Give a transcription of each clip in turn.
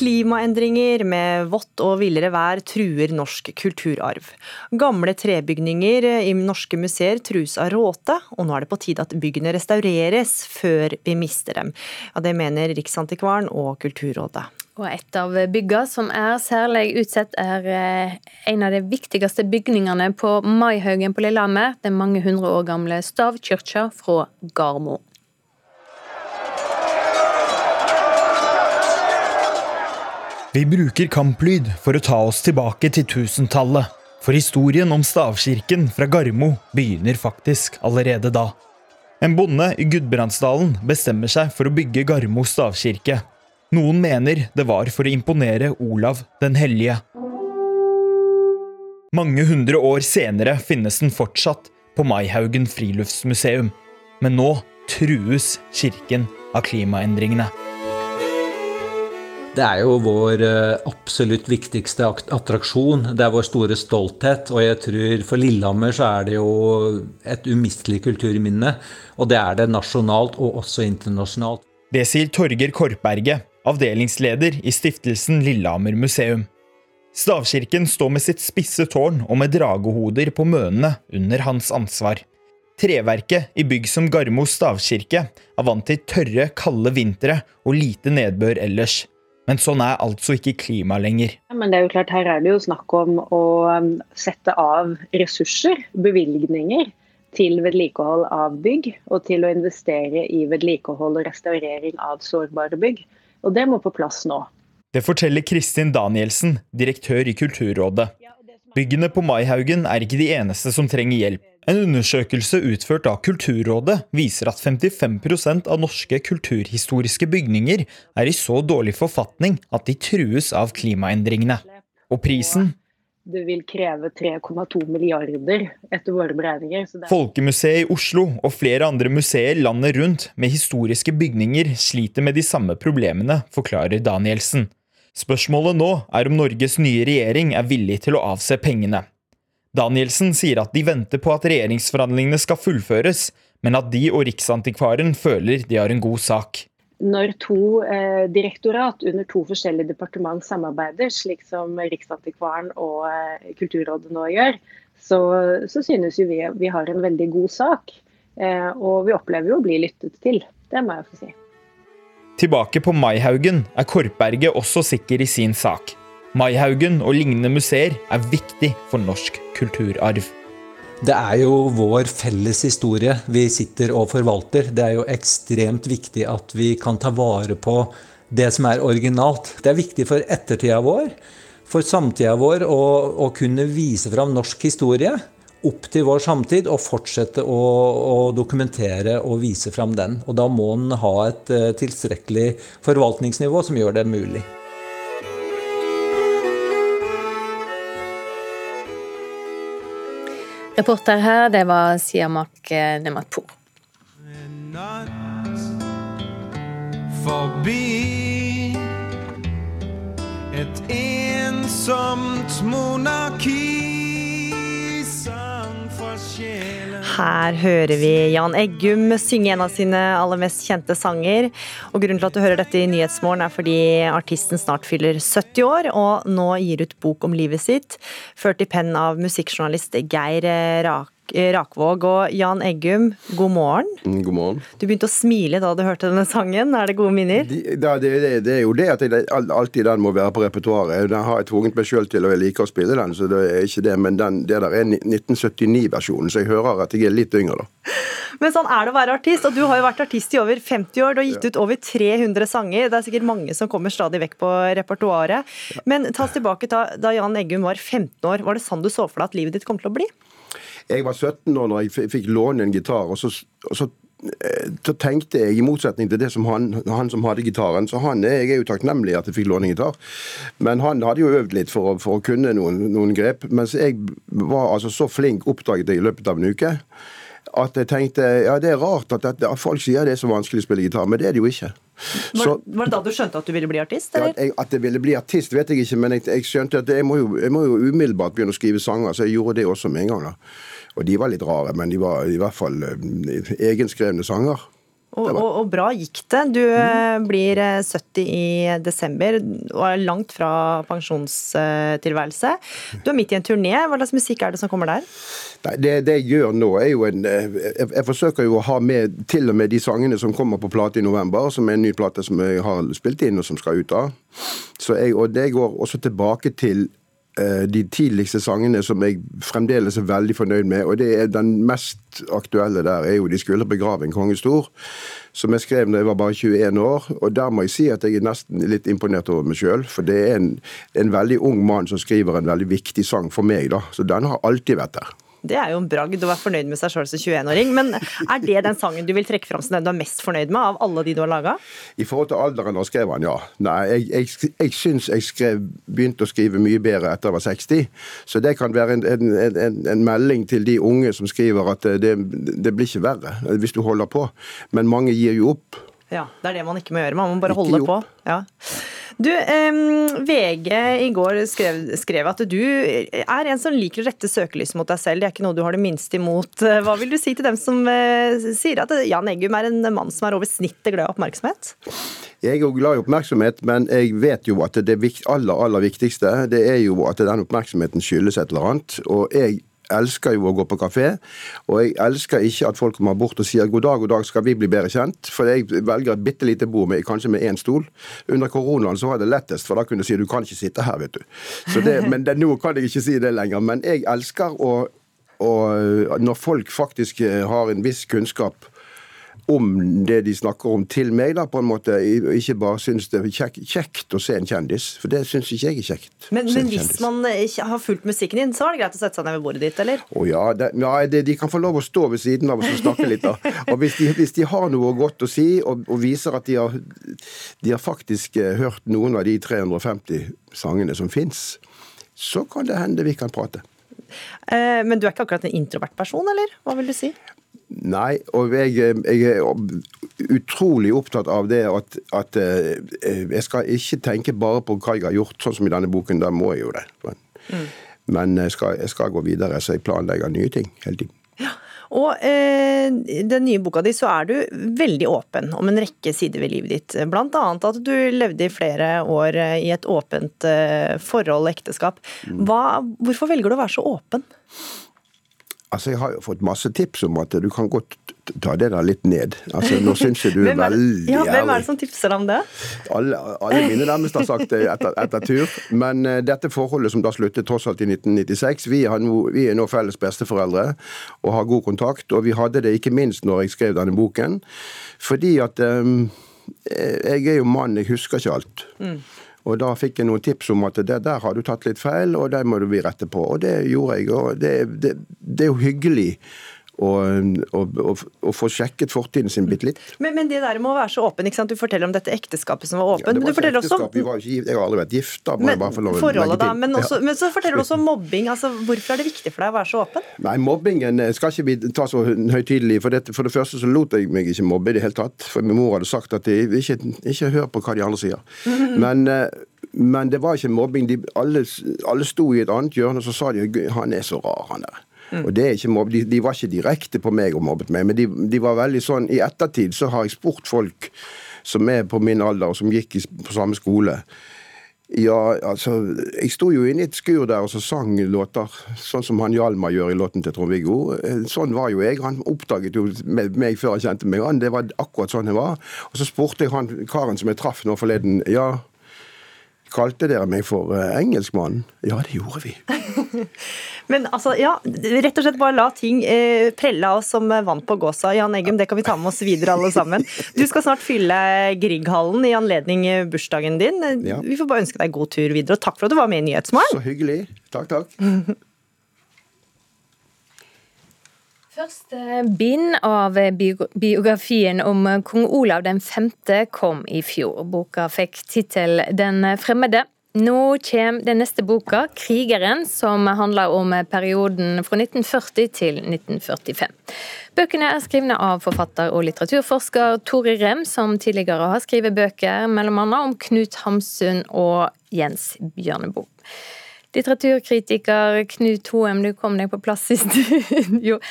Klimaendringer med vått og villere vær truer norsk kulturarv. Gamle trebygninger i norske museer trues av råte, og nå er det på tide at byggene restaureres før vi mister dem. Ja, det mener Riksantikvaren og Kulturrådet. Og et av byggene som er særlig utsatt, er eh, en av de viktigste bygningene på Maihaugen på Lillehammer, den mange hundre år gamle stavkirka fra Garmo. Vi bruker kamplyd for å ta oss tilbake til tusentallet. For historien om stavkirken fra Garmo begynner faktisk allerede da. En bonde i Gudbrandsdalen bestemmer seg for å bygge Garmo stavkirke. Noen mener det var for å imponere Olav den hellige. Mange hundre år senere finnes den fortsatt på Maihaugen friluftsmuseum. Men nå trues kirken av klimaendringene. Det er jo vår eh, absolutt viktigste attraksjon. Det er vår store stolthet. Og jeg tror for Lillehammer så er det jo et umistelig kulturminne. Og det er det nasjonalt og også internasjonalt. Det sier Torger Korpberget, avdelingsleder i stiftelsen Lillehammer museum. Stavkirken står med sitt spisse tårn og med dragehoder på mønene under hans ansvar. Treverket i bygg som Garmo stavkirke er vant til tørre, kalde vintre og lite nedbør ellers. Men sånn er altså ikke klima lenger. Men det er jo klart, her er det jo snakk om å um, sette av ressurser, bevilgninger, til vedlikehold av bygg, og til å investere i vedlikehold og restaurering av sårbare bygg. Og det må på plass nå. Det forteller Kristin Danielsen, direktør i Kulturrådet. Byggene på Maihaugen er ikke de eneste som trenger hjelp. En undersøkelse utført av Kulturrådet viser at 55% av norske kulturhistoriske bygninger er i så dårlig forfatning at de trues av klimaendringene. Og prisen? Det vil kreve 3,2 milliarder etter våre beregninger. Folkemuseet i Oslo og flere andre museer landet rundt med historiske bygninger sliter med de samme problemene, forklarer Danielsen. Spørsmålet nå er om Norges nye regjering er villig til å avse pengene. Danielsen sier at de venter på at regjeringsforhandlingene skal fullføres, men at de og Riksantikvaren føler de har en god sak. Når to eh, direktorat under to forskjellige departement samarbeider, slik som Riksantikvaren og eh, Kulturrådet nå gjør, så, så synes jo vi vi har en veldig god sak. Eh, og vi opplever jo å bli lyttet til. Det må jeg få si. Tilbake på Maihaugen er Korpberget også sikker i sin sak. Maihaugen og lignende museer er viktig for norsk kulturarv. Det er jo vår felles historie vi sitter og forvalter. Det er jo ekstremt viktig at vi kan ta vare på det som er originalt. Det er viktig for ettertida vår, for samtida vår, å, å kunne vise fram norsk historie opp til vår samtid og fortsette å, å, dokumentere og vise fram den. Og da må den ha et uh, tilstrekkelig forvaltningsnivå som gjør det mulig. Reporter her, det var Siamak Nematpour. Nematpo. Forbi et ensomt monarki Her hører vi Jan Eggum synge en av sine aller mest kjente sanger. Og Grunnen til at du hører dette i Nyhetsmorgen er fordi artisten snart fyller 70 år og nå gir ut bok om livet sitt, ført i penn av musikkjournalist Geir Rak Rakvåg og Jan Eggum, god morgen. Mm, god morgen. Du begynte å smile da du hørte denne sangen. Er det gode minner? De, det, det, det, er jo det at jeg, alltid den må være på repertoaret. Den har jeg tvunget meg sjøl til, og jeg liker å spille den, så det er ikke det. Men den, det der er 1979-versjonen, så jeg hører at jeg er litt yngre, da. Men sånn er det å være artist, og du har jo vært artist i over 50 år. Du har gitt ut over 300 sanger. Det er sikkert mange som kommer stadig vekk på repertoaret. Men ta oss tilbake da, da Jan Eggum var 15 år. Var det sånn du så for deg at livet ditt kom til å bli? Jeg var 17 år når jeg fikk låne en gitar. og så, og så eh, så tenkte jeg, i motsetning til det som han, han som hadde gitaren Så han, jeg er jo takknemlig at jeg fikk låne gitar. Men han hadde jo øvd litt for, for å kunne noen, noen, grep. Mens jeg var altså så flink, oppdaget jeg i løpet av en uke, at jeg tenkte ja, det er rart at, at, at folk sier det er så vanskelig å spille gitar, men det er det jo ikke. Var, var, det da du skjønte at du ville bli artist? Eller? Ja, at jeg ville bli artist, vet jeg ikke, men jeg, jeg skjønte at jeg må, jo, jeg må, jo, umiddelbart begynne å skrive sanger, så jeg gjorde det også med en gang. da. Og de var litt rare, men de var i hvert fall uh, egenskrevne sanger. Og, og, og, bra gikk det. Du mm. blir 70 i desember og er langt fra pensjonstilværelse. Du er midt i en turné. Hva slags musikk er det som kommer der? Nei, det, det, jeg gjør nå, er jo en jeg, jeg, forsøker jo å ha med til og med de sangene som kommer på plate i november, som er en ny plate som jeg har spilt inn og som skal ut av. Så jeg, og det går også tilbake til Eh, de tidligste sangene som jeg fremdeles er veldig fornøyd med. Og det er den mest aktuelle der er jo 'De skulle begrave en konge stor', som jeg skrev da jeg var bare 21 år. Og der må jeg si at jeg er nesten litt imponert over meg sjøl. For det er en, en veldig ung mann som skriver en veldig viktig sang for meg, da. Så den har alltid vært der. Det er jo en bragd å være fornøyd med seg sjøl som 21-åring. Men er det den sangen du vil trekke fram som den du er mest fornøyd med av alle de du har laga? I forhold til alderen da skrev han, ja. Nei, jeg, jeg, jeg syns jeg skrev, begynte å skrive mye bedre etter jeg var 60. Så det kan være en, en, en, en melding til de unge som skriver at det, det blir ikke verre hvis du holder på. Men mange gir jo opp. Ja, det er det man ikke må gjøre. Man må bare ikke holde på. Ja. Du, um, VG i går skrev, skrev, at du er en som liker å rette søkelyset mot deg selv. Det er ikke noe du har det minste imot. Hva vil du si til dem som uh, sier at Jan Eggum er en mann som er over snittet glad i oppmerksomhet? Jeg er jo glad i oppmerksomhet, men jeg vet jo at det aller, aller viktigste det er jo at den oppmerksomheten skyldes et eller annet. Og jeg elsker jo å gå på kafé, og jeg elsker ikke at folk kommer bort og sier god dag, god dag, skal vi bli bedre kjent? For jeg velger et bitte lite bord med kanskje med én stol. Under koronaen så var det lettest, for da kunne jeg si du kan ikke sitte her, vet du. Det, men det, nå kan jeg ikke si det lenger. Men jeg elsker å og når folk faktisk har en viss kunnskap om det de snakker om til meg, da, på en måte. Ikke bare syns det er kjekt, kjekt å se en kjendis, for det syns ikke jeg er kjekt. Men, men hvis man ikke har fulgt musikken din, så er det greit å sette seg ned ved bordet ditt, eller? Å ja, det, ja det, de kan få lov å stå ved siden av oss og snakke litt, da. Og hvis de, hvis de har noe godt å si, og, og viser at de har, de har faktisk uh, hørt noen av de 350 sangene som fins, så kan det hende vi kan prate. Eh, men du er ikke akkurat en introvert person, eller? Hva vil du si? Nei, og jeg, jeg, er utrolig opptatt av det at, at, eh, jeg skal ikke tenke bare på hva jeg har gjort, sånn som i denne boken. Da må jeg jo det. Men, mm. men jeg, skal, jeg, skal, gå videre, så jeg planlegger nye ting hele tiden. Ja. Og eh, den nye boka di så er du veldig åpen om en rekke sider ved livet ditt. Blant annet at du levde i flere år eh, i et åpent eh, forhold, ekteskap. Mm. Hva, hvorfor velger du å være så åpen? Altså, Jeg har jo fått masse tips om at du kan godt ta det der litt ned. Altså, Nå syns jeg du er, er veldig ja, Hvem er det som tipser om det? Alle, alle mine nærmeste har sagt det etter, etter tur. Men uh, dette forholdet som da sluttet tross alt i 1996, vi, no, vi, er nå felles besteforeldre og har god kontakt. Og vi hadde det ikke minst når jeg skrev denne boken. Fordi at um, jeg er jo mann, jeg husker ikke alt. Mm. Og da fikk jeg noen tips om at det der har du tatt litt feil, og det må du bli rette på. Og det gjorde jeg. Og det, det, det er jo hyggelig og, og, og, og, få sjekket fortiden sin bitte litt. Men, men, det der med å være så åpen, ikke sant? du forteller om dette ekteskapet som var åpent. Ja, det var men du forteller også Vi var ikke, Jeg har aldri vært gift. da, men, forholdet da, men, også, ja. men, så forteller du også om mobbing. altså Hvorfor er det viktig for deg å være så åpen? Nei, Mobbingen eh, skal ikke vi ta så høytidelig. For, for det første så lot jeg meg ikke mobbe i det hele tatt. For min mor hadde sagt at jeg ikke, ikke hør på hva de andre sier. Men eh, men det var ikke mobbing. De, alle, alle sto i et annet hjørne og så sa de han er så rar, han der. Mm. Og det er ikke mobb, de, de, var ikke direkte på meg og mobbet meg, men de, de, var veldig sånn I ettertid så har jeg spurt folk som er på min alder, og som gikk i, på samme skole. Ja, altså Jeg sto jo inne i et skur der og så sang låter, sånn som han Hjalmar gjør i låten til Trond-Viggo. Eh, sånn var jo jeg. Han oppdaget jo meg før han kjente meg. Han, det var akkurat sånn jeg var. Og så spurte jeg han karen som jeg traff nå forleden, ja, Kalte dere meg for uh, engelskmann? Ja, det gjorde vi. Men altså, ja, rett og slett bare la ting eh, prelle av oss som vann på gåsa. Jan Eggum, det kan vi ta med oss videre alle sammen. Du skal snart fylle Grieghallen i anledning bursdagen din. Ja. Vi får bare ønske deg god tur videre, og takk for at du var med i Nyhetsmorgen. Så hyggelig. Takk, takk. Første bind av biografien om kong Olav den 5. kom i fjor. Boka fikk tittel Den fremmede. Nå kommer den neste boka, 'Krigeren', som handler om perioden fra 1940 til 1945. Bøkene er skrevet av forfatter og litteraturforsker Tore Rem, som tidligere har skrevet bøker bl.a. om Knut Hamsun og Jens Bjørneboe. Litteraturkritiker Knut Hoem, du kom deg på plass i studio.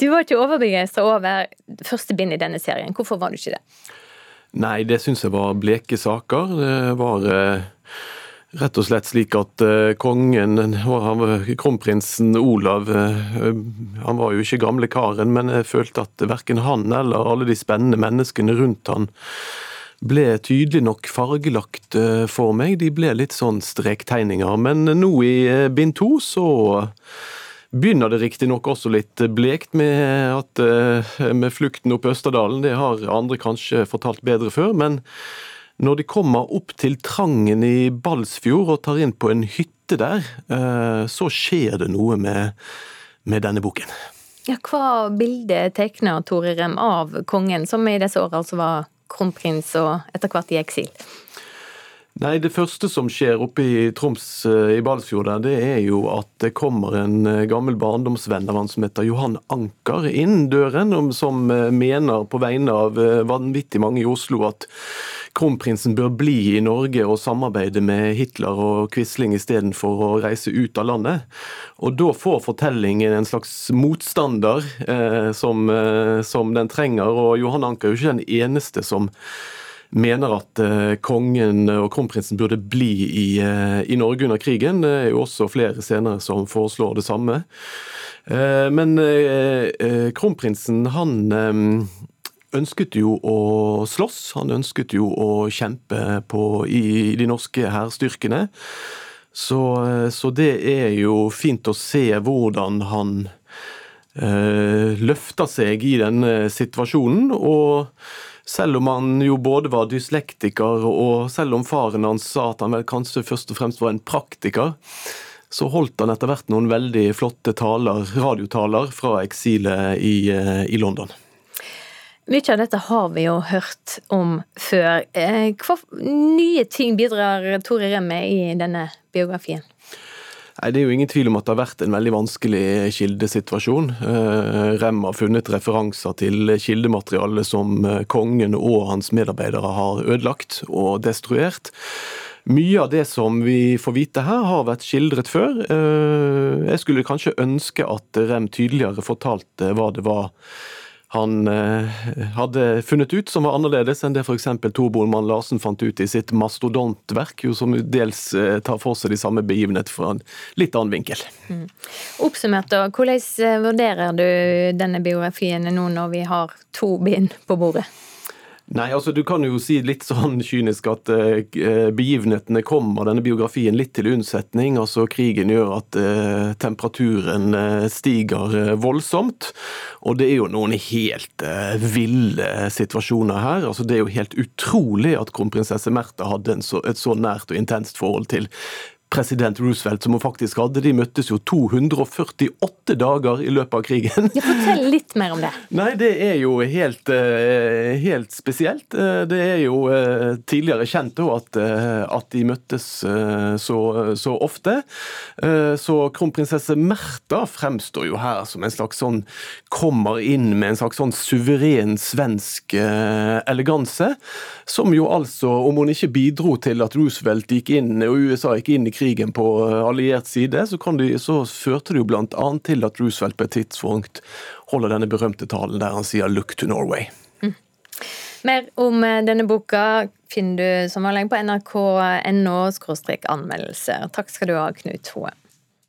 Du var ikke overbegeistra over første bind i denne serien. Hvorfor var du ikke det? Nei, det syns jeg var bleke saker. Det var eh, rett og slett slik at eh, kongen, kronprinsen Olav, eh, han var jo ikke gamle karen, men jeg følte at verken han eller alle de spennende menneskene rundt han ble tydelig nok fargelagt eh, for meg. De ble litt sånn strektegninger. Men nå i bind to så begynner det riktignok også litt blekt med, at, med flukten opp Østerdalen. Det har andre kanskje fortalt bedre før. men når de kommer opp til Trangen i Balsfjord og tar inn på en hytte der, så skjer det noe med, med denne boken. Ja, Hva bilde tegner Tore Rem av kongen, som i disse år altså var kronprins og etter hvert i eksil? Nei, Det første som skjer oppe i Troms eh, i Balsfjord, det er jo at det kommer en eh, gammel barndomsvenn av han som heter Johan Anker inn døren, som eh, mener på vegne av vanvittig mange i Oslo at kronprinsen bør bli i Norge og samarbeide med Hitler og Quisling istedenfor å reise ut av landet. Og da får fortellingen en slags motstander eh, som, eh, som, den trenger, og Johan Anker er jo ikke den eneste som mener at eh, kongen og kronprinsen burde bli i, eh, i, Norge under krigen. Det er jo også flere senere som foreslår det samme. Eh, men kronprinsen, han ønsket jo å slåss. Han ønsket jo å kjempe på, i de norske hærstyrkene. Så, så, det er jo fint å se hvordan han eh, løfter seg i denne situasjonen. Og selv om han jo både var dyslektiker, og selv om faren hans sa at han vel kanskje først og fremst var en praktiker, så holdt han etter hvert noen veldig flotte taler, radiotaler fra eksilet i, eh, i London. Mye av dette har vi jo hørt om før. Eh, hva nye ting bidrar Tore Remme i denne biografien? Nei, Det er jo ingen tvil om at det har vært en veldig vanskelig kildesituasjon. Eh, Rem har funnet referanser til kildemateriale som eh, kongen og hans medarbeidere har ødelagt og destruert. Mye av det som vi får vite her, har vært skildret før. Jeg skulle kanskje ønske at Rem tydeligere fortalte hva det var han eh, hadde funnet ut som var annerledes enn det f.eks. Tor Bolmann Larsen fant ut i sitt mastodontverk, som dels eh, tar for seg de samme begivenheter fra en litt annen vinkel. Mm. Oppsummert, da, hvordan eh, vurderer du denne biografien nå når vi har to bind på bordet? Nei, altså Du kan jo si litt sånn kynisk at uh, begivenhetene kommer denne biografien litt til unnsetning. altså Krigen gjør at uh, temperaturen uh, stiger voldsomt. Og det er jo noen helt ville situasjoner her. altså Det er jo helt utrolig at kronprinsesse Märtha hadde så, et så nært og intenst forhold til president Roosevelt, som hun faktisk hadde. De møttes jo 248 dager i løpet av krigen. Ja, fortell litt mer om det. Nei, det er jo helt, eh, helt spesielt. Eh, det er jo eh, tidligere kjent at, at de møttes så, så, ofte. Så kronprinsesse Märtha fremstår jo her som en slags sånn Kommer inn med en slags sånn suveren svensk eleganse. Som jo altså, om hun ikke bidro til at Roosevelt gikk inn og USA gikk inn i krigen på eh, alliert side, så, de, så førte det jo bl.a. til at Roosevelt på et tidspunkt holder denne berømte talen der han sier 'look to Norway'. Mm. Mer om eh, denne boka finner du som vanlig på nrk.no anmeldelser. Takk skal du ha, Knut Hoe.